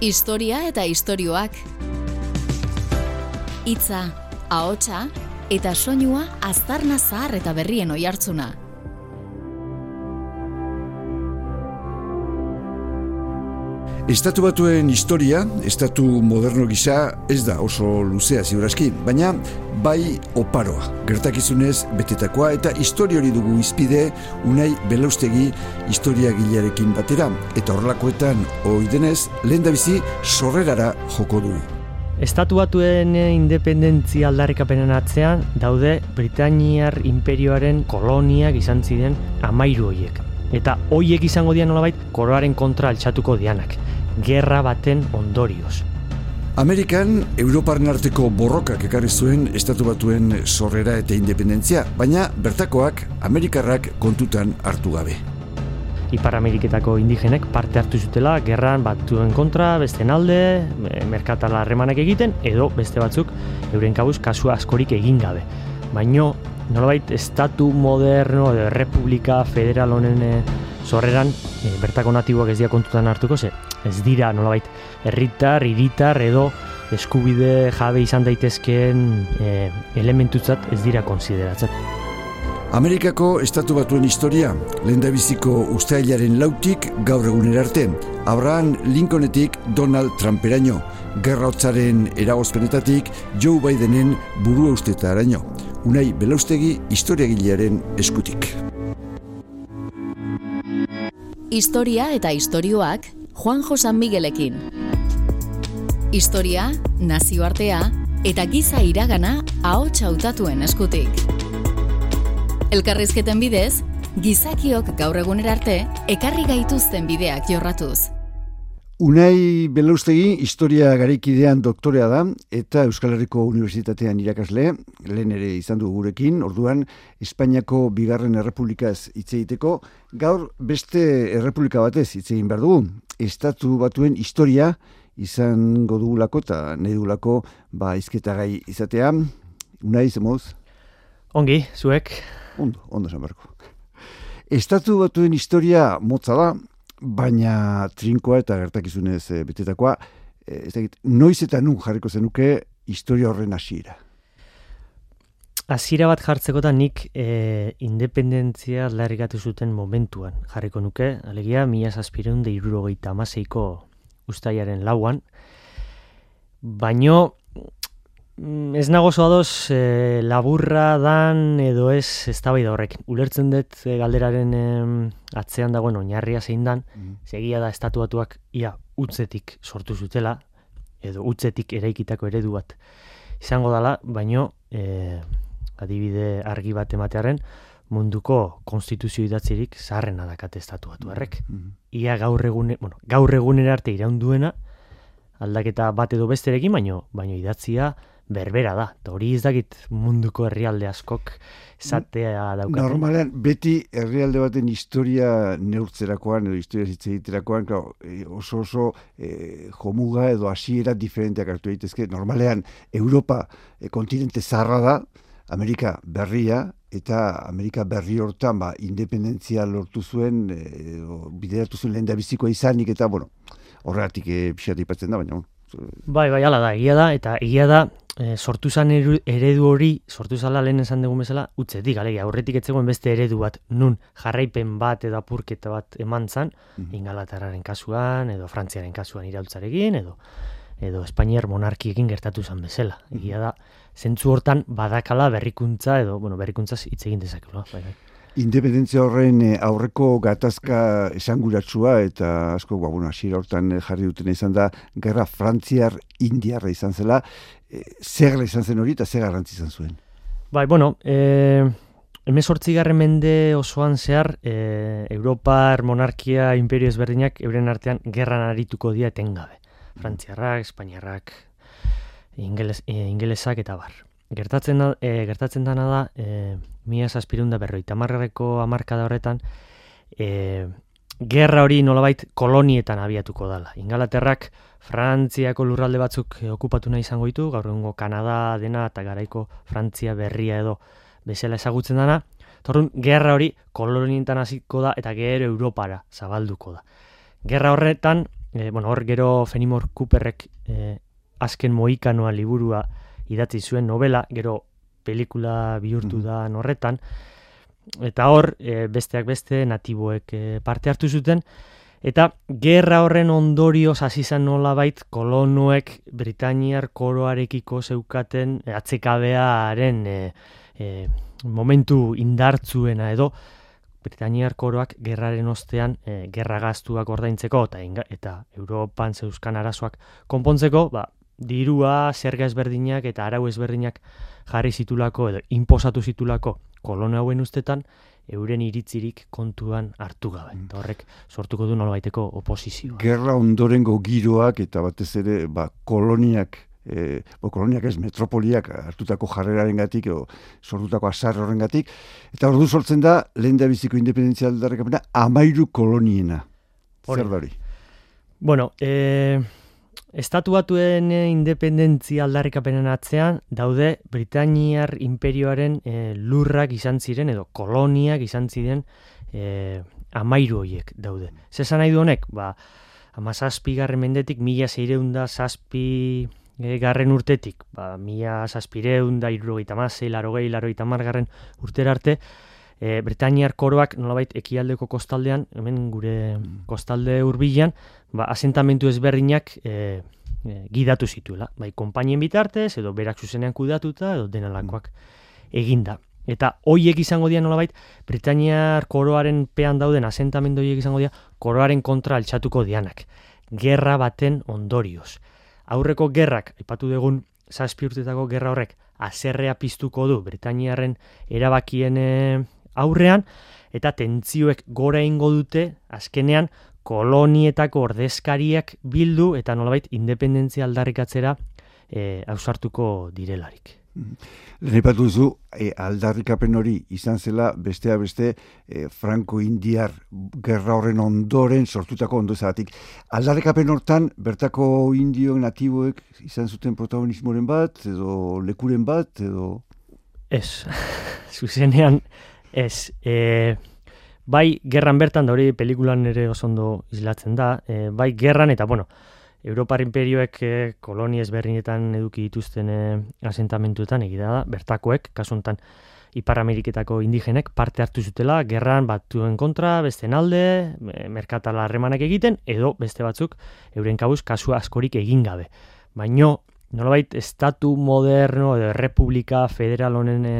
Historia eta istorioak. Hitza, ahotsa eta soinua aztarna zahar eta berrien oihartzuna. Estatu batuen historia, estatu moderno gisa, ez da oso luzea ziurazki, baina bai oparoa, gertakizunez betetakoa eta historiori dugu izpide unai belaustegi historia gilearekin batera, eta horrelakoetan oidenez, lehen da bizi sorrerara joko du. Estatu batuen independentzia aldarrikapenen atzean daude Britainiar imperioaren koloniak izan ziren amairu hoiek. Eta hoiek izango dian nolabait koroaren kontra altxatuko dianak gerra baten ondorioz. Amerikan, Europaren arteko borrokak ekarri zuen estatu batuen sorrera eta independentzia, baina bertakoak Amerikarrak kontutan hartu gabe. Ipar Ameriketako indigenek parte hartu zutela gerran batuen kontra, beste alde, merkatala harremanak egiten, edo beste batzuk euren kabuz kasu askorik egin gabe. Baino, nolabait, estatu moderno, edo republika federal honen eh, sorreran, e, bertako natiboak ez dira kontutan hartuko, ze ez dira nolabait herritar, hiritar edo eskubide jabe izan daitezkeen e, elementutzat ez dira konsideratzen. Amerikako estatu batuen historia, lehendabiziko usteailaren lautik gaur egunera arte, Abraham Lincolnetik Donald Trumperaino, gerra hotzaren eragozpenetatik Joe Bidenen buru usteta araño, unai belaustegi historiagilearen eskutik. Historia eta istorioak Juan Josan Miguelekin. Historia, nazioartea eta giza iragana ahots hautatuen eskutik. Elkarrizketen bidez, gizakiok gaur egunera arte ekarri gaituzten bideak jorratuz. Unai Belaustegi historia garaikidean doktorea da eta Euskal Herriko Unibertsitatean irakasle, lehen ere izan du gurekin, orduan Espainiako bigarren errepublikaz hitz egiteko, gaur beste errepublika batez hitz egin behar dugu. Estatu batuen historia izango dugulako eta nahi dugulako ba izketa gai izatea. Unai, zemoz? Ongi, zuek? Ondo, ondo esan Estatu batuen historia motza da, baina trinkoa eta gertakizunez e, betetakoa, e, ez dakit, noiz eta nun jarriko zenuke historia horren hasiera. Hasiera bat jartzeko da nik e, independentzia larrigatu zuten momentuan jarriko nuke, alegia mila zazpireun de irurogeita amaseiko ustaiaren lauan, baino ez nago zoadoz e, laburra dan edo ez ez da horrek. Ulertzen dut e, galderaren atzean dagoen oinarria zein dan, mm. segia da estatuatuak ia utzetik sortu zutela, edo utzetik eraikitako eredu bat izango dala, baino e, adibide argi bat ematearen munduko konstituzio idatzirik zaharren adakate estatuatu errek. Mm. Ia gaur egune, bueno, gaur egunera arte iraunduena, aldaketa bat edo besterekin, baino, baino idatzia, berbera da. Eta hori ez dakit munduko herrialde askok zatea daukaten. Normalean, beti herrialde baten historia neurtzerakoan edo historia zitze egiterakoan, e, oso oso e, jomuga edo hasiera diferenteak hartu daitezke. Normalean, Europa e, kontinente zarra da, Amerika berria, eta Amerika berri hortan ba, independentzia lortu zuen, e, bideratu zuen lehen da bizikoa izanik, eta bueno, horregatik e, pixat da, baina Bai, bai, ala da, egia da, eta egia da, e, sortu zan eredu hori, sortu zala lehen esan dugu bezala, utzetik, alegia, aurretik etzegoen beste eredu bat, nun jarraipen bat edo apurketa bat eman zan, mm ingalaterraren kasuan, edo frantziaren kasuan iraultzarekin, edo edo Espainiar monarkiekin gertatu zan bezala. Egia da, zentzu hortan badakala berrikuntza, edo, bueno, berrikuntzaz hitz egin dezakelo, bai, bai. Independentzia horren eh, aurreko gatazka esanguratsua eta asko ba bueno, hasiera hortan eh, jarri duten izan da gerra frantziar indiarra izan zela. E, zer izan zen hori eta zer garrantzi izan zuen? Bai, bueno, eh garren mende osoan zehar, e, Europar monarkia imperio ezberdinak euren artean gerran arituko dia etengabe. Frantziarrak, Espainiarrak, ingeles, ingelesak eta bar. Gertatzen da, e, gertatzen dana da, e, mila zazpirunda berroita marrareko amarkada horretan, e, gerra hori nolabait kolonietan abiatuko dala. Ingalaterrak Frantziako lurralde batzuk okupatu nahi izango ditu, gaur egungo Kanada dena eta garaiko Frantzia berria edo bezala ezagutzen dana. Torrun, gerra hori kolonietan hasiko da eta gero Europara zabalduko da. Gerra horretan, e, bueno, hor gero Fenimore Cooperrek e, azken moikanoa liburua idatzi zuen novela, gero pelikula bihurtu mm da horretan, eta hor, e, besteak beste, natiboek e, parte hartu zuten, eta gerra horren ondorio hasi izan nola bait, kolonoek Britaniar koroarekiko zeukaten atzekabearen e, e, momentu indartzuena edo, Britaniar koroak gerraren ostean e, gerra gaztuak ordaintzeko eta eta Europan zeuzkan arazoak konpontzeko, ba, dirua, zerga ezberdinak eta arau ezberdinak jarri zitulako edo inposatu zitulako kolona hauen ustetan euren iritzirik kontuan hartu gabe. Mm. horrek sortuko du nolabaiteko oposizioa. Gerra ondorengo giroak eta batez ere ba, koloniak e, bo, koloniak ez metropoliak hartutako jarreraren gatik o, sortutako azar horren gatik eta ordu sortzen da lehen da biziko independentzia aldarrekapena amairu koloniena. Zer da Bueno, eh, Estatuatuen independentzia aldarrikapenen atzean daude Britainiar imperioaren e, lurrak izan ziren edo koloniak izan ziren e, amairu hoiek daude. Zesan nahi du honek? Ba, ama zazpi garren mendetik, mila zeireunda zazpi e, garren urtetik, ba, mila zazpireunda, irrogeita mazei, larogei, larogeita garren urtera arte, e, Britainiar koroak nolabait ekialdeko kostaldean, hemen gure mm. kostalde hurbilan, ba, asentamentu ezberdinak e, e, gidatu zituela. Bai, konpainien bitartez, edo berak zuzenean kudatuta, edo denalakoak eginda. Eta hoiek izango dira nolabait, Britainiar koroaren pean dauden asentamendu hoiek izango dira, koroaren kontra altxatuko dianak. Gerra baten ondorioz. Aurreko gerrak, aipatu dugun, zazpi urtetako gerra horrek, azerrea piztuko du Britainiarren erabakien e, aurrean, eta tentzioek gora ingo dute, azkenean, kolonietako ordezkariak bildu eta nolabait independentzia aldarrikatzera e, ausartuko direlarik. Lehenipatu duzu, e, aldarrikapen hori izan zela bestea beste e, Franco-Indiar gerra horren ondoren sortutako ondozatik. Aldarrikapen hortan, bertako indioen natiboek izan zuten protagonismoren bat, edo lekuren bat, edo... Ez, zuzenean, ez. E, bai gerran bertan da hori pelikulan ere oso ondo islatzen da, e, bai gerran eta bueno, Europar imperioek e, koloni ezberdinetan eduki dituzten e, asentamentuetan egida da, bertakoek, kasu honetan Ipar Ameriketako indigenek parte hartu zutela, gerran batuen kontra, beste alde, merkatala harremanak egiten, edo beste batzuk, euren kabuz, kasu askorik egin gabe. Baino, nolabait, estatu moderno, edo republika federal honen e,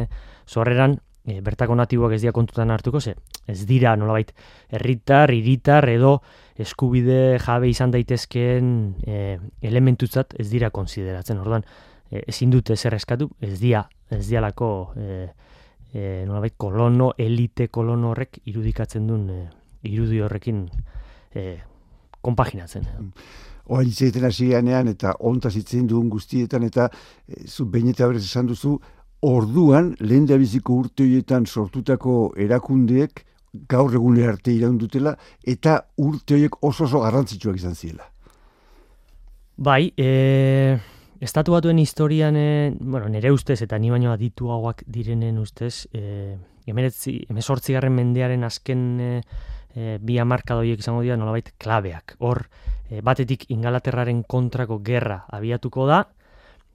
zorreran, e, bertako natiboak ez dira kontutan hartuko, ze ez dira nolabait herritar, hiritar edo eskubide jabe izan daitezkeen e, elementutzat ez dira konsideratzen. Orduan, e, ezin dute zer eskatu, ez dira, ez dialako e, e, nolabait kolono, elite kolono horrek irudikatzen duen e, irudi horrekin e, konpaginatzen. Mm. Oa itzaiten hasi eta ontaz itzen duen guztietan eta e, zu behin eta berez esan duzu, orduan, lehen da biziko urte horietan sortutako erakundeek gaur egune arte iraundutela eta urte horiek oso oso garrantzitsuak izan ziela. Bai, e, estatu batuen historian, e, bueno, nire ustez eta ni baino aditu hauak direnen ustez, e, emezortzi garren mendearen azken e, e, bi amarkadoiek izango dira nolabait klabeak. Hor, e, batetik ingalaterraren kontrako gerra abiatuko da,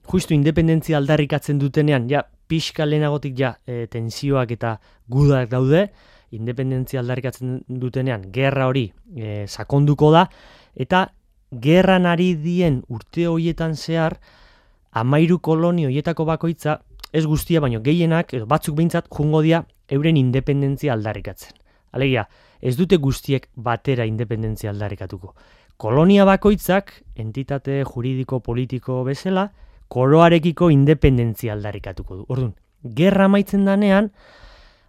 justu independentzia aldarrikatzen dutenean, ja, pixka lehenagotik ja e, tensioak eta gudak daude, independentzia aldarrikatzen dutenean, gerra hori e, sakonduko da, eta gerran ari dien urte hoietan zehar, amairu koloni hoietako bakoitza, ez guztia, baino gehienak, edo batzuk behintzat, jungo dia euren independentzia aldarrikatzen. Alegia, ez dute guztiek batera independentzia aldarrikatuko. Kolonia bakoitzak, entitate juridiko politiko bezala, koroarekiko independentzia aldarrikatuko du. Orduan, gerra amaitzen danean,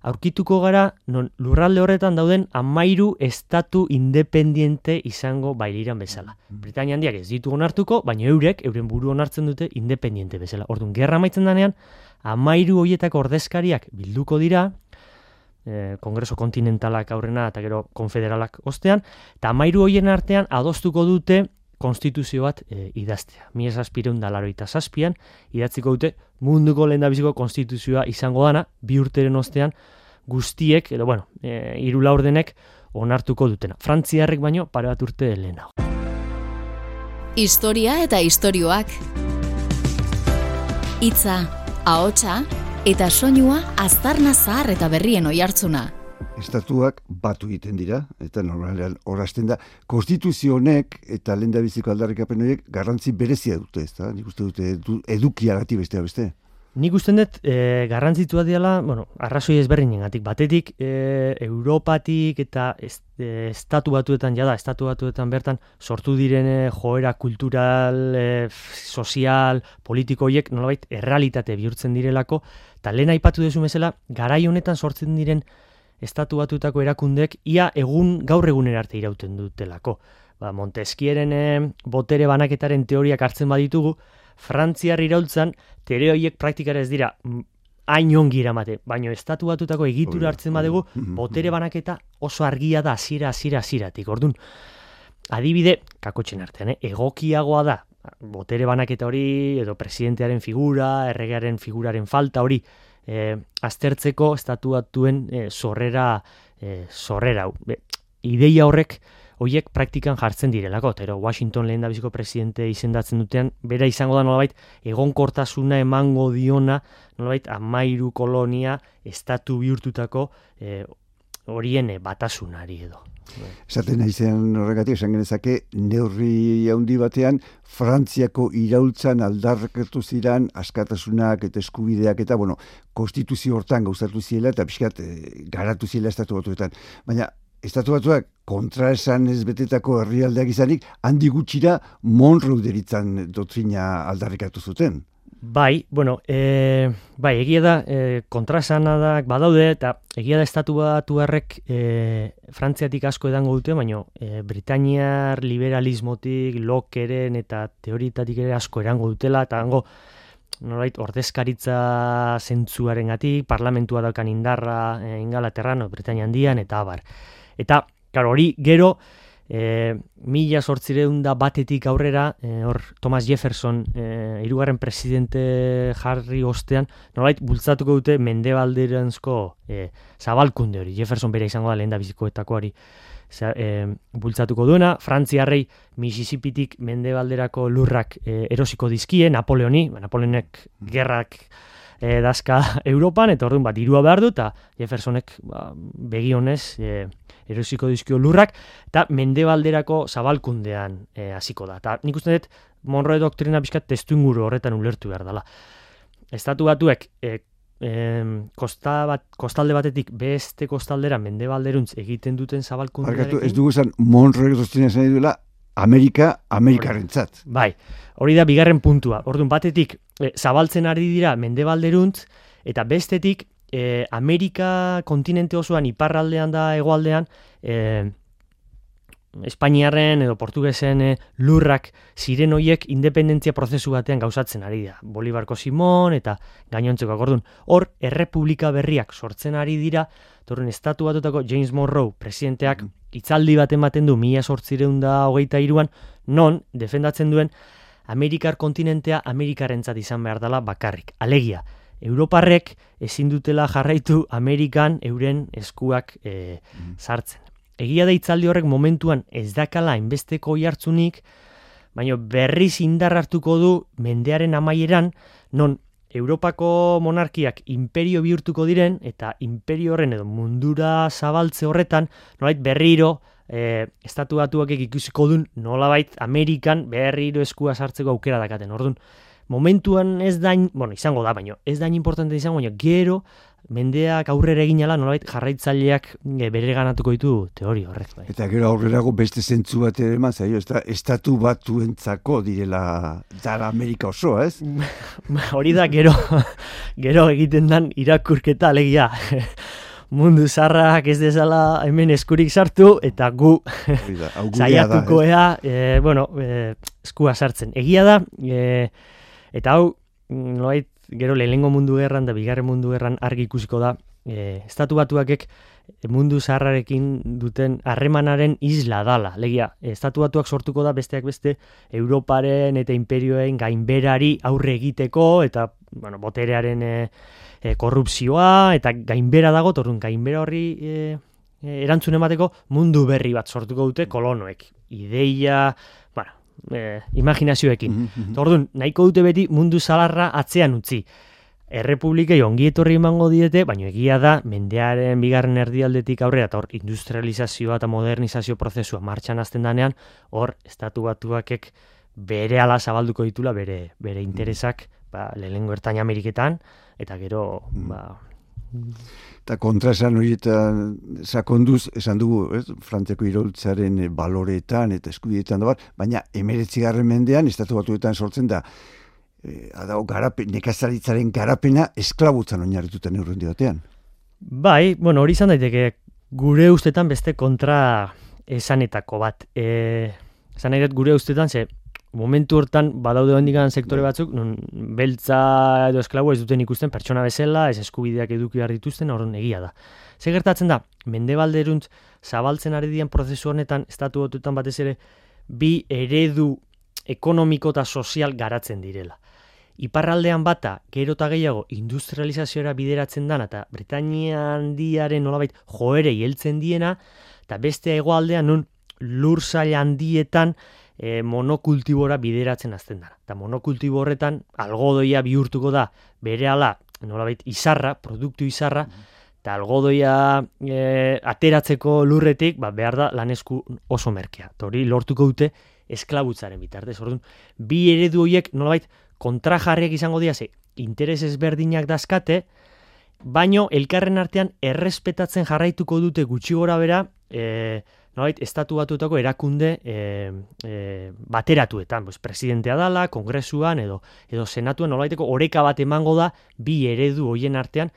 aurkituko gara, non lurralde horretan dauden amairu estatu independiente izango bailiran bezala. Mm. Britania handiak ez ditu onartuko, baina eurek, euren buru onartzen dute independiente bezala. Orduan, gerra amaitzen danean, amairu hoietako ordezkariak bilduko dira, eh, kongreso kontinentalak aurrena eta gero konfederalak ostean, eta amairu hoien artean adostuko dute konstituzio bat e, idaztea. Mi esaspireun da laroita zazpian, idatziko dute munduko lehen biziko konstituzioa izango dana, bi urteren ostean guztiek, edo bueno, e, irula ordenek onartuko dutena. Frantziarrek baino, pare bat urte lehenago. Historia eta istorioak. Hitza, ahotsa eta soinua aztarna zahar eta berrien oihartzuna. Estatuak batu egiten dira, eta normalean horazten da, konstituzio honek eta lenda biziko aldarrikapen horiek garrantzi berezia dute, ez da? Nik uste dute edukia gati bestea beste. Nik usten dut, e, garrantzitua diala, bueno, arrazoi ezberdinen gatik. Batetik, e, Europatik eta e, estatu batuetan, jada, estatu batuetan bertan, sortu direne joera kultural, e, sozial, politikoiek, nolabait, errealitate bihurtzen direlako, eta lehen aipatu dezu mesela, garai honetan sortzen diren estatu batuetako erakundek, ia egun, gaur egunen arte irauten dutelako. Ba, Montesquieren e, botere banaketaren teoriak hartzen baditugu, Frantziar iraultzan, tereoiek praktikara ez dira, mm, hain ongi eramate, baina estatu batutako egitura hartzen badegu, mm-hmm. botere banaketa oso argia da, hasiera hasiera hasieratik. Ordun adibide, kakotxen artean, eh? egokiagoa da, botere banaketa hori, edo presidentearen figura, erregearen figuraren falta hori, eh, aztertzeko estatu batuen eh, sorrera, eh, sorrera. ideia horrek, hoiek praktikan jartzen direlako, eta Washington lehen da biziko presidente izendatzen dutean, bera izango da nolabait, egonkortasuna emango diona, nolabait, amairu kolonia, estatu bihurtutako e, horien batasunari edo. Esaten naizen horregatik, esan genezake, neurri handi batean, Frantziako iraultzan aldarrekertu ziran, askatasunak eta eskubideak eta, bueno, konstituzio hortan gauzatu ziela eta pixkat e, garatu ziela estatu batuetan. Baina, estatu batuak kontra esan ez betetako herrialdeak izanik, handi gutxira Monroe deritzen dotrina aldarrikatu zuten. Bai, bueno, e, bai, egia da, e, kontra badaude, eta egia da estatu batu errek e, frantziatik asko edango dute, baina e, Britainiar liberalismotik, lokeren eta teoritatik ere asko erango dutela, eta hango, nolait, ordezkaritza zentzuaren gatik, parlamentua daukan indarra e, ingalaterrano, Britainia handian, eta abar. Eta, karo, hori gero, e, mila sortzireun da batetik aurrera, e, hor Thomas Jefferson, e, irugarren presidente jarri ostean, nolait, bultzatuko dute mendebalderanzko e, zabalkunde hori. Jefferson bere izango da lehen da bizikoetako hori e, bultzatuko duena. Frantziarrei Mississippitik mendebalderako lurrak e, erosiko dizkie, Napoleoni, ba, Napoleonek gerrak e, dazka Europan, eta orduan bat dirua behar du, eta Jeffersonek ba, begionez e, erosiko dizkio lurrak, eta mendebalderako zabalkundean e, hasiko da. Eta nik uste dut, Monroe doktrina bizkat testu inguru horretan ulertu behar dela. Estatu batuek, e, e, kosta bat, kostalde batetik beste kostaldera mendebalderuntz egiten duten zabalkundearekin. ez dugu esan Monroe doktrina zen duela, Amerika, Amerikarentzat. Bai, hori da bigarren puntua. Orduan batetik, e, zabaltzen ari dira mendebalderuntz, eta bestetik, e, Amerika kontinente osoan iparraldean da hegoaldean e, Espainiarren edo Portugesen e, lurrak ziren hoiek independentzia prozesu batean gauzatzen ari da. Bolibarko Simon eta gainontzeko akordun. Hor, errepublika berriak sortzen ari dira, torren estatu batutako James Monroe presidenteak mm. itzaldi bat ematen du mila sortzireun da hogeita iruan, non, defendatzen duen, Amerikar kontinentea Amerikarentzat izan behar dela bakarrik. Alegia, Europarrek ezin dutela jarraitu Amerikan euren eskuak e, sartzen. Egia da itzaldi horrek momentuan ez dakala inbesteko jartzunik, baina berriz indar hartuko du mendearen amaieran, non Europako monarkiak imperio bihurtuko diren, eta imperio horren edo mundura zabaltze horretan, nolait berriro, e, estatu batuak ikusiko duen, nolabait Amerikan berriro eskua sartzeko aukera dakaten. Orduan, momentuan ez dain, bueno, izango da, baino, ez dain importante izango, baino, gero, mendeak aurrera egin ala, nolait, jarraitzaileak e, bere ganatuko ditu teori horrek. Bai. Eta gero aurrerago beste zentzu bat ere zaio, ez da, estatu batuentzako direla dara Amerika oso, ez? Hori da, gero, gero egiten dan irakurketa, alegia, mundu zarrak ez dezala hemen eskurik sartu, eta gu zaiatuko ea, e, bueno, e, eskua sartzen. Egia da, e, Eta hau, noait, gero lehengo mundu gerran da bigarren mundu gerran argi ikusiko da, e, estatu batuakek mundu zaharrarekin duten harremanaren isla dala. Legia, estatu batuak sortuko da besteak beste Europaren eta imperioen gainberari aurre egiteko eta bueno, boterearen e, e, korrupzioa eta gainbera dago, torun gainbera horri e, e, erantzun emateko mundu berri bat sortuko dute kolonoek. Ideia, e, imaginazioekin. Mm Orduan, nahiko dute beti mundu zalarra atzean utzi. Errepublikei ongi etorri emango diete, baina egia da, mendearen bigarren erdialdetik aurrera, eta hor, industrializazioa eta modernizazio prozesua martxan azten danean, hor, estatu batuakek bere ala zabalduko ditula, bere, bere interesak, ba, lehengo ertain Ameriketan, eta gero, mm. ba, Eta kontra esan hori eta sakonduz, esan dugu, ez, frantzeko iroltzaren baloretan eta eskubietan da bat, baina emeretzigarren mendean, estatu batuetan sortzen da, e, adao, garapen, nekazaritzaren garapena esklabutzan oinarrituta neurrendi batean. Bai, bueno, hori izan daiteke, gure ustetan beste kontra esanetako bat. E, esan nahi gure ustetan, ze momentu hortan badaude hondikan sektore bai. batzuk, non beltza edo esklabu ez duten ikusten pertsona bezala, ez eskubideak eduki behar dituzten, horren egia da. Ze gertatzen da, mende balderuntz zabaltzen ari dian prozesu honetan, estatu botutan batez ere, bi eredu ekonomiko eta sozial garatzen direla. Iparraldean bata, gero eta gehiago, industrializazioa bideratzen dana, eta Britania handiaren nolabait joere heltzen diena, eta beste egoaldean nun lur handietan, e, monokultibora bideratzen azten dara. Eta monokultibo horretan, algodoia bihurtuko da, bere ala, nolabait, izarra, produktu izarra, eta algodoia e, ateratzeko lurretik, ba, behar da lanesku oso merkea. Hori lortuko dute esklabutzaren bitartez. Orduan, bi eredu horiek nolabait kontrajarriak izango dira, ze interes ezberdinak dazkate, baino elkarren artean errespetatzen jarraituko dute gutxi gora bera, e, nolait, estatu batutako erakunde e, e, bateratuetan, pues, presidentea dala, kongresuan, edo, edo senatuen nolaiteko oreka bat emango da, bi eredu hoien artean,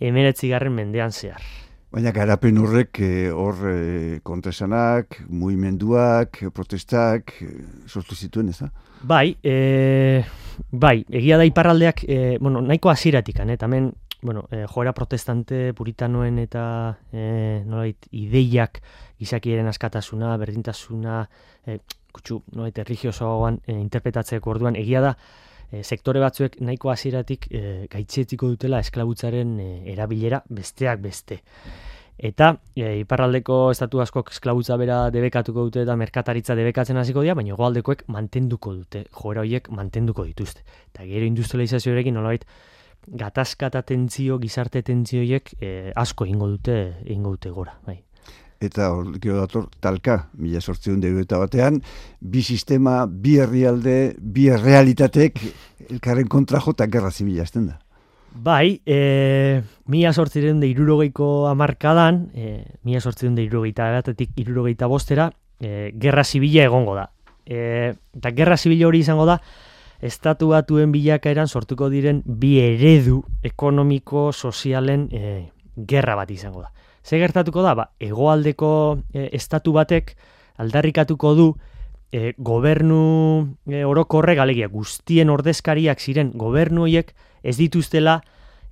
emeretzi garren mendean zehar. Baina garapen horrek eh, hor e, kontresanak, muimenduak, protestak, e, sortu zituen, ez da? Bai, e, bai, egia da iparraldeak, e, bueno, nahiko aziratik, eh, tamen, bueno, e, joera protestante puritanoen eta e, nolait, ideiak gizakieren askatasuna, berdintasuna, e, kutsu, nolait, religiosoagoan e, interpretatzeko orduan, egia da, e, sektore batzuek nahiko hasieratik e, gaitzetiko dutela esklabutzaren e, erabilera besteak beste. Eta e, iparraldeko estatu askok esklabutza bera debekatuko dute eta merkataritza debekatzen hasiko dira, baina goaldekoek mantenduko dute, joera horiek mantenduko dituzte. Eta gero industrializazioarekin nolabait, gatazka eta tentzio, gizarte tentzioiek e, asko ingo dute, ingo dute gora. Bai. Eta hor, gero dator, talka, mila sortzion eta batean, bi sistema, bi herrialde, bi realitatek, elkarren kontra jota gerra zibila azten da. Bai, e, mila sortziren de irurogeiko amarkadan, e, mila sortziren de irurogeita batetik irurogeita bostera, e, gerra zibila egongo da. E, eta gerra zibila hori izango da, estatu batuen bilakaeran sortuko diren bi eredu ekonomiko sozialen e, gerra bat izango da. Ze gertatuko da, ba, egoaldeko e, estatu batek aldarrikatuko du e, gobernu e, orokorre galegia guztien ordezkariak ziren gobernu horiek ez dituztela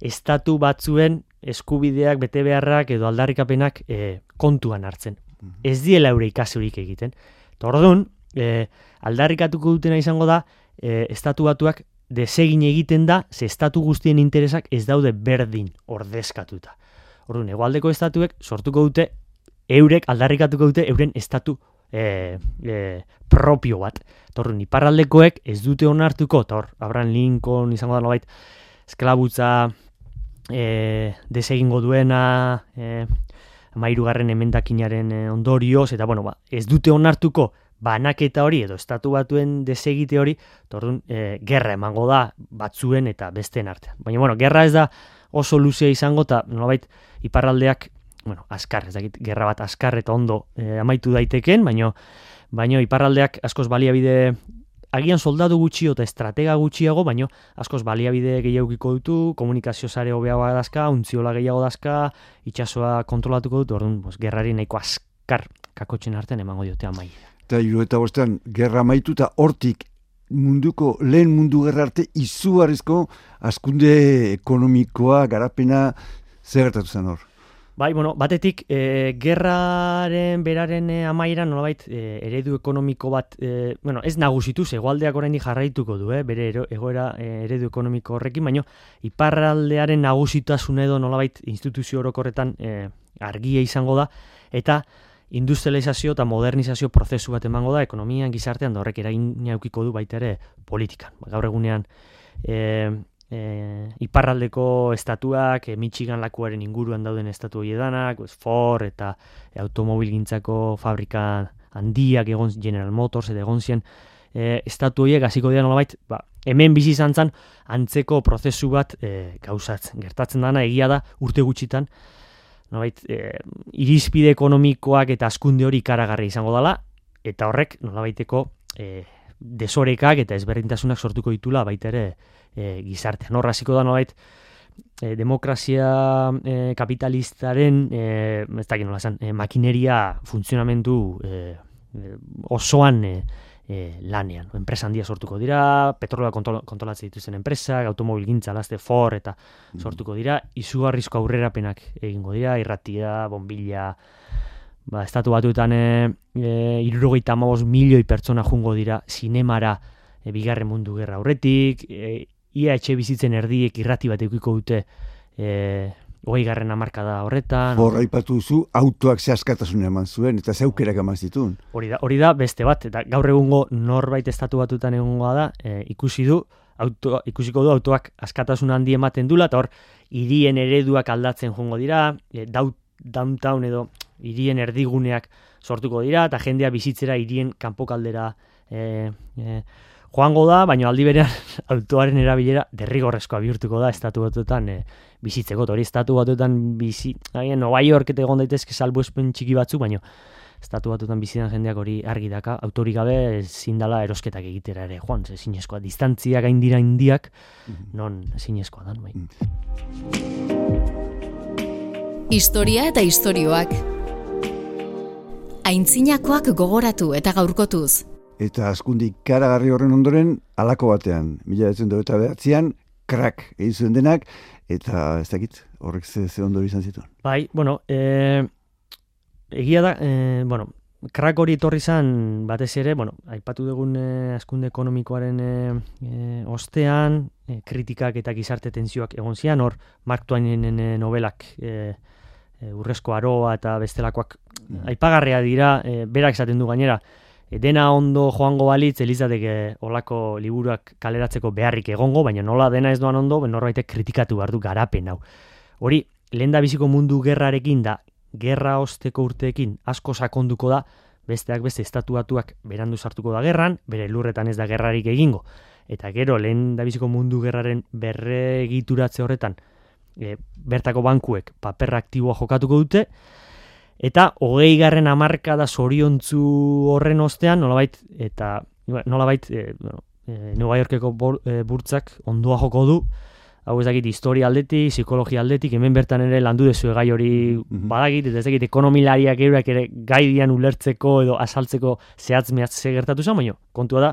estatu batzuen eskubideak bete beharrak edo aldarrikapenak e, kontuan hartzen. Mhm. Ez diela eure ikasurik egiten. Tordun, e, aldarrikatuko dutena izango da, e, estatu batuak desegin egiten da, ze estatu guztien interesak ez daude berdin ordezkatuta. Orduan, egualdeko estatuek sortuko dute, eurek aldarrikatuko dute, euren estatu e, e, propio bat. Torrun, iparraldekoek ez dute onartuko, tor, Abraham Lincoln izango da nobait, esklabutza e, desegingo duena, e, mairugarren emendakinaren ondorioz, eta bueno, ba, ez dute onartuko, banaketa hori edo estatu batuen desegite hori, tordun, e, gerra emango da batzuen eta besteen artean. Baina, bueno, gerra ez da oso luzea izango, eta nolabait iparraldeak, bueno, askar, ez dakit, gerra bat askar eta ondo e, amaitu daiteken, baina, baina iparraldeak askoz baliabide, agian soldadu gutxi eta estratega gutxiago, baina askoz baliabide gehiagukiko dutu, komunikazio sare hobeagoa dazka, untziola gehiago dazka, itxasoa kontrolatuko dut, orduan, gerrari nahiko askar kakotxen artean emango diote amaia eta hiru eta bostean gerra maitu eta hortik munduko lehen mundu gerra arte izugarrizko askunde ekonomikoa garapena zer gertatu zen hor. Bai, bueno, batetik, e, gerraren beraren e, amaira, nolabait, e, eredu ekonomiko bat, e, bueno, ez nagusitu, egoaldeak oraindik jarraituko du, eh, bere egoera e, eredu ekonomiko horrekin, baino, iparraldearen nagusitasun edo nolabait instituzio orokorretan e, argia izango da, eta industrializazio eta modernizazio prozesu bat emango da ekonomian gizartean da horrek eragin eukiko du baita ere politikan. Ba, gaur egunean e, e, iparraldeko estatuak, e, Michigan lakuaren inguruan dauden estatu hiedanak, Ford eta e, automobilgintzako fabrika handiak egon General Motors eta egon zien e, estatu horiek hasiko dira nolabait, ba, hemen bizi izan antzeko prozesu bat e, gauzatzen. Gertatzen dana egia da urte gutxitan, nolabait, e, irizpide ekonomikoak eta askunde hori ikaragarri izango dela, eta horrek nolabaiteko e, desorekak eta ezberdintasunak sortuko ditula baita ere e, gizartean. Horra hasiko da nolabait, e, demokrazia e, kapitalistaren e, ez dakit nola e, makineria funtzionamendu e, osoan e, e, lanean. Enpresa handia sortuko dira, petrola kontrolatzen dituzten enpresak, automobil gintza, laste, for, eta mm. sortuko dira, izugarrizko aurrerapenak egingo dira, irratia, bombilla, ba, estatu batuetan e, e, irurogeita milioi pertsona jungo dira zinemara e, bigarren mundu gerra aurretik, e, ia etxe bizitzen erdiek irrati bat eukiko dute e, hogei garren amarka da horretan. Hor, aipatu zu, autoak zehaskatasun eman zuen, eta zeukerak eman zituen. Hori da, hori da beste bat, eta gaur egungo norbait estatu batutan egongoa da, e, ikusi du, auto, ikusiko du autoak askatasun handi ematen dula, eta hor, irien ereduak aldatzen jongo dira, e, downtown edo irien erdiguneak sortuko dira, eta jendea bizitzera irien kanpokaldera e, e, joango da, baina aldi berean autoaren erabilera derrigorrezkoa bihurtuko da estatu batuetan e, bizitzeko, hori estatu batuetan bizi, agian, Nova York eta egon daitezke salbu espen txiki batzu, baina estatu batuetan bizitan jendeak hori argi daka, autorik gabe zindala erosketak egitera ere, joan, ze zinezkoa, distantziak gaindira indiak, mhm. non zinezkoa dan, bai. Historia eta istorioak Aintzinakoak gogoratu eta gaurkotuz. Eta askundi karagarri horren ondoren, alako batean, mila etzen eta behatzean, krak egin zuen denak, eta ez dakit, horrek ze, ze ondo izan zituen. Bai, bueno, e, egia da, e, bueno, krak hori etorri izan batez ere, bueno, aipatu dugun e, askunde ekonomikoaren e, e, ostean, e, kritikak eta gizarte tenzioak egon zian, hor, Mark Twainen e, novelak e, e, urrezko aroa eta bestelakoak mm. aipagarria dira, e, berak esaten du gainera, dena ondo joango balitz elizateke olako liburuak kaleratzeko beharrik egongo, baina nola dena ez doan ondo, norbaitek kritikatu behar du garapen hau. Hori, lehen da biziko mundu gerrarekin da, gerra osteko urteekin asko sakonduko da, besteak beste estatuatuak berandu sartuko da gerran, bere lurretan ez da gerrarik egingo. Eta gero, lehen da biziko mundu gerraren berre egituratze horretan, e, bertako bankuek paper aktiboa jokatuko dute, Eta hogei garren amarka da zoriontzu horren ostean, nolabait, eta nolabait, e, bueno, e, Nueva Yorkeko e, burtzak ondoa joko du, hau ez dakit, historia aldetik, psikologia aldetik, hemen bertan ere landu dezu gai hori mm badakit, eta ez dakit, ekonomilariak eurak ere gai dian ulertzeko edo asaltzeko zehatz mehatz segertatu zen, baina kontua da,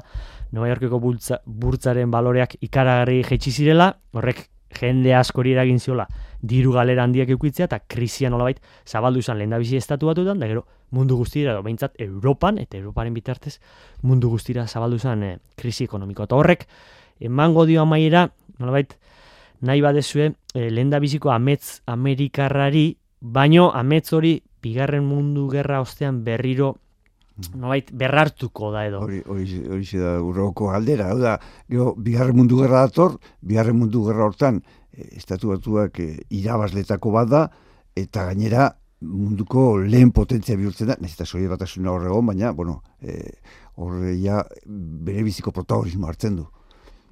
Nueva Yorkeko burtzaren baloreak ikaragarri jetxi zirela, horrek jende askori eragin ziola diru galera handiak eukitzea eta krisia nolabait zabaldu izan lehen da bizi estatu batuetan, da gero mundu guztira, edo behintzat Europan, eta Europaren bitartez mundu guztira zabaldu izan eh, krisi ekonomiko. Eta horrek, emango dio amaiera, nolabait, nahi badezue, e, lehen da ametz Amerikarrari, baino ametz hori bigarren mundu gerra ostean berriro mm. nolabait berrartuko da edo. Hori, hori, hori da urroko galdera, hau da, gero, bigarren mundu gerra dator, bigarren mundu gerra hortan, estatu batuak e, irabazletako bat da, eta gainera munduko lehen potentzia bihurtzen da, nahiz eta soia bat horregon, baina, bueno, e, horre ja bere biziko protagonismo hartzen du.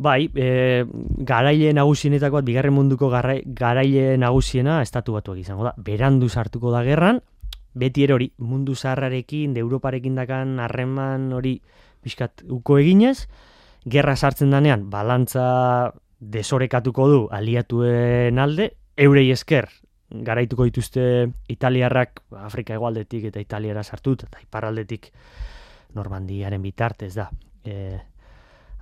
Bai, e, garaile nagusienetako bat, bigarren munduko garaile nagusiena estatu batuak izango da, berandu sartuko da gerran, beti hori mundu zaharrarekin, Europarekin dakan harreman hori bizkat uko eginez, gerra sartzen danean, balantza desorekatuko du aliatuen alde, eurei esker garaituko dituzte italiarrak Afrika egualdetik eta italiara sartu eta iparraldetik Normandiaren bitartez da. E,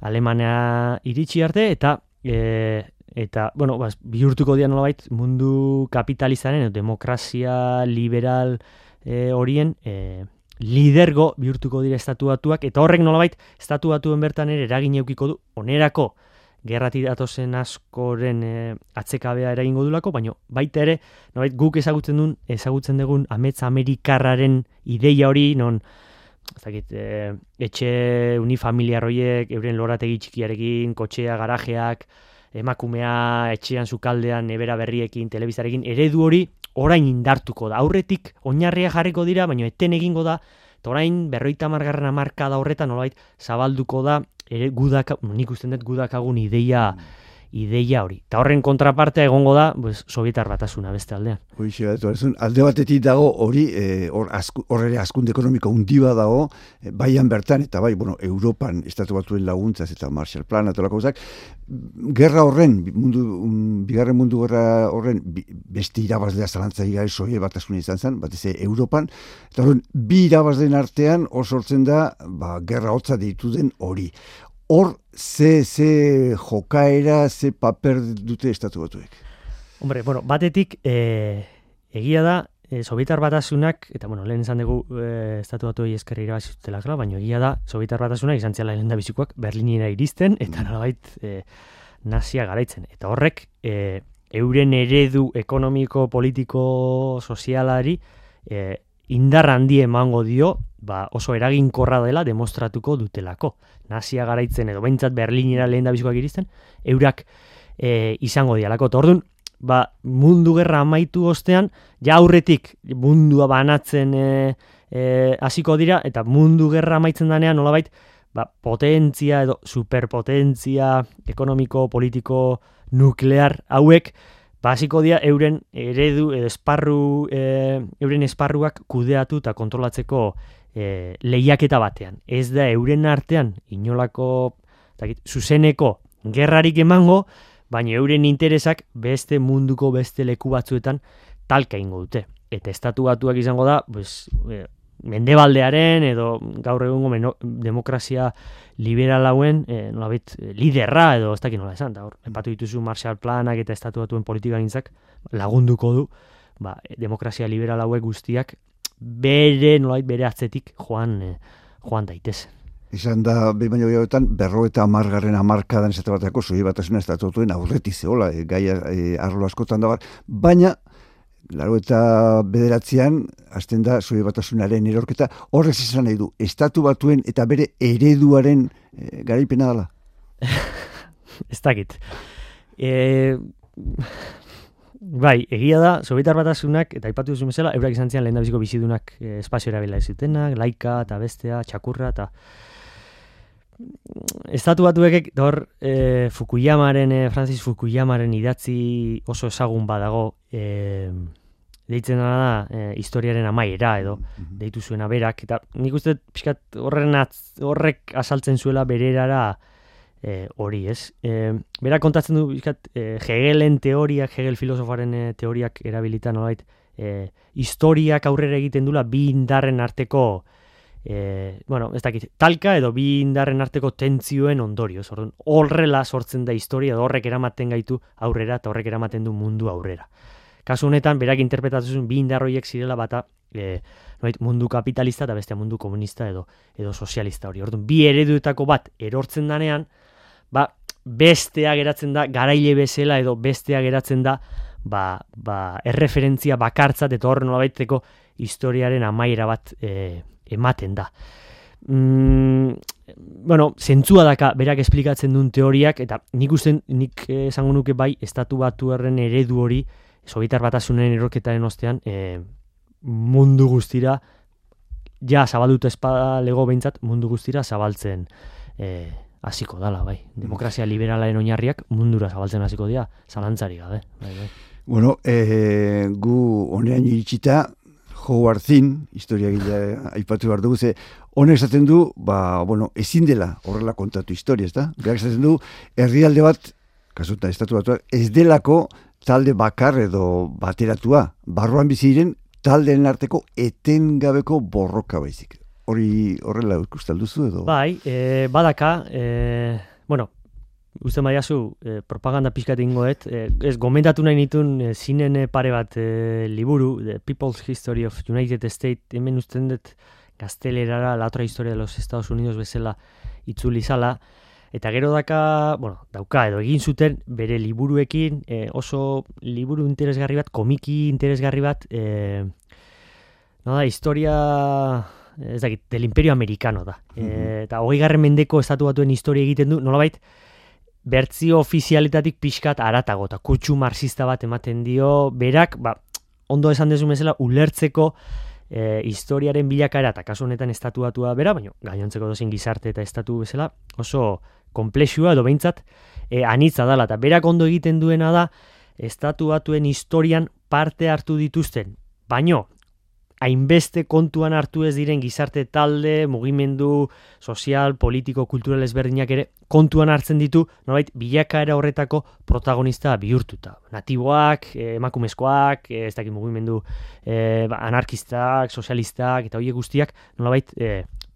Alemania iritsi arte eta e, eta bueno, bas, bihurtuko dira nolabait mundu kapitalizaren demokrazia liberal e, horien e, lidergo bihurtuko dira estatuatuak. Eta horrek nolabait estatuatuen bertan ere eragin eukiko du onerako gerrati datozen askoren e, atsekabea eragingo dulako, baina baita ere, nobait, guk ezagutzen duen, ezagutzen dugun Amets Amerikarraren ideia hori, non, ezakit, e, etxe unifamiliar horiek, euren lorategi txikiarekin, kotxea, garajeak, emakumea, etxean zukaldean, nebera berriekin, telebizarekin, eredu hori orain indartuko da. Aurretik, oinarria jarriko dira, baina eten egingo da, eta orain, berroita margarren amarka da horretan, nolait, zabalduko da, ere gudak, nik usten dut gudakagun ideia, mm ideia hori. Ta horren kontrapartea egongo da, pues, sovietar batasuna beste aldean. Hoixe, alde batetik dago hori, e, hor hor ere askunde ekonomiko undiba dago, e, baian bertan, eta bai, bueno, Europan estatu batuen laguntzaz eta Marshall Plan, eta lako gerra horren, mundu, un, bigarren mundu gerra horren, beste irabazlea zalantza igai soie batasuna izan zen, bat ez Europan, eta horren, bi irabazleen artean, hor sortzen da, ba, gerra hotza ditu den hori hor ze, ze jokaera, ze paper dute estatu batuek? Hombre, bueno, batetik e, egia da, e, Sobietar batasunak, eta bueno, lehen izan dugu e, estatu batu eskerri irabazitutela, baina egia da, Sobietar batasunak izan zela lehen da bizikoak Berlinera iristen, eta mm. nolabait e, nazia garaitzen. Eta horrek, e, euren eredu ekonomiko, politiko, sozialari, e, indar handi emango dio, ba, oso eraginkorra dela demostratuko dutelako. Nazia garaitzen edo behintzat Berlinera lehen da bizikoak iristen, eurak e, izango dialako. Tordun, ba, mundu gerra amaitu ostean, ja aurretik mundua banatzen e, e, hasiko dira, eta mundu gerra amaitzen danean, nolabait, ba, potentzia edo superpotentzia ekonomiko, politiko, nuklear hauek, Basiko dia euren eredu edo esparru e, euren esparruak kudeatu eta kontrolatzeko e, lehiaketa batean. Ez da euren artean inolako takit, zuzeneko gerrarik emango, baina euren interesak beste munduko beste leku batzuetan talka ingo dute. Eta estatu batuak izango da, pues, e, mendebaldearen edo gaur egungo demokrazia liberal hauen e, nolabit liderra edo ez dakit nola esan da hor epatu dituzu Marshall Planak eta estatu batuen politika gintzak lagunduko du ba, demokrazia liberal hauek guztiak bere nolabit bere atzetik joan e, joan daitezen Izan da, behin baino gehiagoetan, berro eta amargarren amarkadan ez batako, zoi bat asuna estatutuen aurreti zehola, e, gai e, arlo askotan da bar, baina laro eta bederatzean, azten da, zoi batasunaren erorketa, horrez izan nahi du, estatu batuen eta bere ereduaren e, garaipena dela? ez dakit. E, bai, egia da, Sovietar batasunak, eta ipatu duzu mesela, eurak izan zian lehen bizidunak e, espazio erabila ez laika eta bestea, txakurra, eta estatu batuek dor e, Fukuyamaren, e, Francis Fukuyamaren idatzi oso ezagun badago, e, deitzen da e, historiaren amaiera edo mm deitu zuena berak eta nik uste pixkat horren horrek asaltzen zuela bererara e, hori ez e, berak kontatzen du pixkat e, Hegelen teoriak Hegel filosofaren e, teoriak erabilitan nolait e, historiak aurrera egiten dula bi indarren arteko e, bueno, ez dakit, talka edo bi indarren arteko tentzioen ondorioz. Horrela sortzen da historia, horrek eramaten gaitu aurrera eta horrek eramaten du mundu aurrera. Kasu honetan, berak interpretatzen bi indarroiek zirela bata e, mundu kapitalista eta beste mundu komunista edo edo sozialista hori. Orduan, bi ereduetako bat erortzen danean, ba, bestea geratzen da, garaile bezala edo bestea geratzen da, ba, ba, erreferentzia bakartzat eta horren baiteko historiaren amaiera bat e, ematen da. Mm, bueno, zentzua daka berak esplikatzen duen teoriak, eta nik usten, nik esango nuke bai, estatu batu eredu hori, Sovietar batasunen erorketaren ostean, e, mundu guztira, ja zabaldut espada lego behintzat, mundu guztira zabaltzen e, hasiko dala, bai. Demokrazia liberalaren oinarriak mundura zabaltzen hasiko dira, zalantzari gabe. Bai, bai. Bueno, e, gu honean iritsita, Howard Zinn, historia gila aipatu behar dugu, ze honek esaten du, ba, bueno, ezin dela horrela kontatu historia, ez da? Berak esaten du, herrialde bat, kasuta, estatu batuak, ez delako talde bakar edo bateratua, barruan biziren taldeen arteko etengabeko borroka baizik. Hori horrela ikusten duzu edo? Bai, e, badaka, e, bueno, uste maiazu, e, propaganda pixkat ingoet, e, ez gomendatu nahi nitun e, zinen pare bat e, liburu, The People's History of United States, hemen usten dut gaztelerara la otra historia de los Estados Unidos bezala itzuli zala, Eta gero daka, bueno, dauka edo egin zuten bere liburuekin e, oso liburu interesgarri bat, komiki interesgarri bat, e, no da, historia, ez dakit, del imperio americano da. E, eta hogei garren mendeko estatu batuen historia egiten du, nolabait, bertzio ofizialetatik pixkat aratago, eta kutsu marxista bat ematen dio, berak, ba, ondo esan dezu mesela, ulertzeko, e, historiaren bilakaera eta kasu honetan estatuatua bera, baina gainontzeko dozen gizarte eta estatu bezala oso komplexua edo behintzat e, anitza dela. Eta berak ondo egiten duena da, estatu batuen historian parte hartu dituzten. Baino, hainbeste kontuan hartu ez diren gizarte talde, mugimendu sozial, politiko, kultural ezberdinak ere kontuan hartzen ditu, nolait, bilakaera horretako protagonista bihurtuta. Natiboak, eh, emakumezkoak, eh, ez dakit mugimendu ba, anarkistak, sozialistak eta horiek guztiak, nolabait,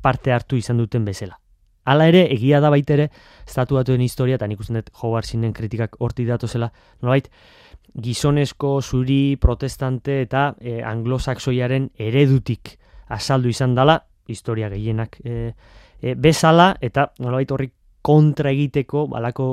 parte hartu izan duten bezala. Hala ere, egia da baitere, estatuatuen historia, eta nik usten dut Howard Zinen kritikak horti datozela, nolabait, gizonezko zuri protestante eta e, anglosaxoiaren eredutik azaldu izan dela, historia gehienak e, e, bezala, eta nolabait horrik kontra egiteko balako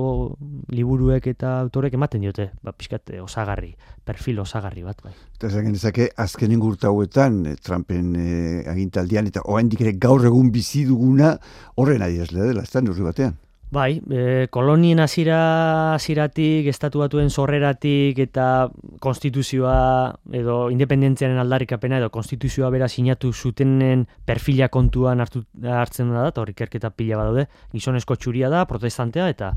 liburuek eta autorek ematen diote, ba, pixkat osagarri, perfil osagarri bat. Bai. Eta zagen ezake, azkenen gurta hauetan, Trumpen e, agintaldian, eta oain dikere gaur egun bizi duguna horren adierazlea dela, ez da, batean. Bai, e, kolonien azira, aziratik, estatuatuen sorreratik eta konstituzioa edo independentziaren aldarrikapena edo konstituzioa bera sinatu zutenen perfila kontuan hartu, hartzen da, eta horrik erketa pila badaude, gizonezko txuria da, protestantea, eta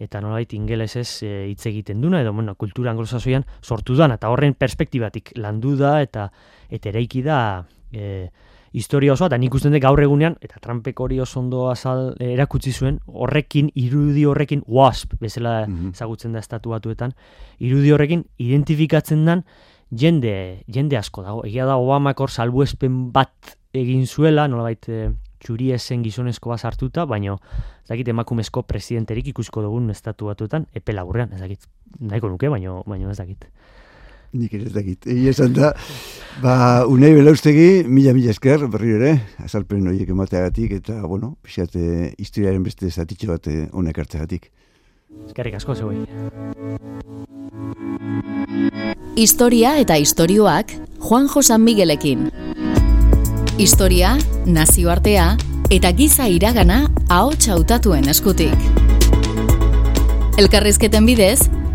eta nolait ingelesez e, hitz egiten duna, edo bueno, kultura anglosazoian sortu da, eta horren perspektibatik landu da, eta eta eraiki da, e, historia osoa, eta nik usten dut gaur egunean, eta Trumpek hori oso ondo azal eh, erakutsi zuen, horrekin, irudi horrekin, WASP, bezala mm ezagutzen da estatu batuetan, irudi horrekin identifikatzen dan jende, jende asko dago. Egia da Obamak hor salbuespen bat egin zuela, nolabait e, txuri esen gizonezko bat hartuta, baina ez dakit emakumezko presidenterik ikusko dugun estatu batuetan, epe laburrean, ez dakit, nahiko nuke, baina ez dakit. Nik ez dakit. Egi esan da, ba, unai belaustegi, mila mila esker, berri ere, azalpen horiek emateagatik, eta, bueno, pixate, historiaren beste zatitxo bat eh, honek hartzeagatik. Eskerrik asko zeuei. Historia eta istorioak Juan Josan Miguelekin. Historia, nazioartea eta giza iragana ahots hautatuen eskutik. Elkarrizketen bidez,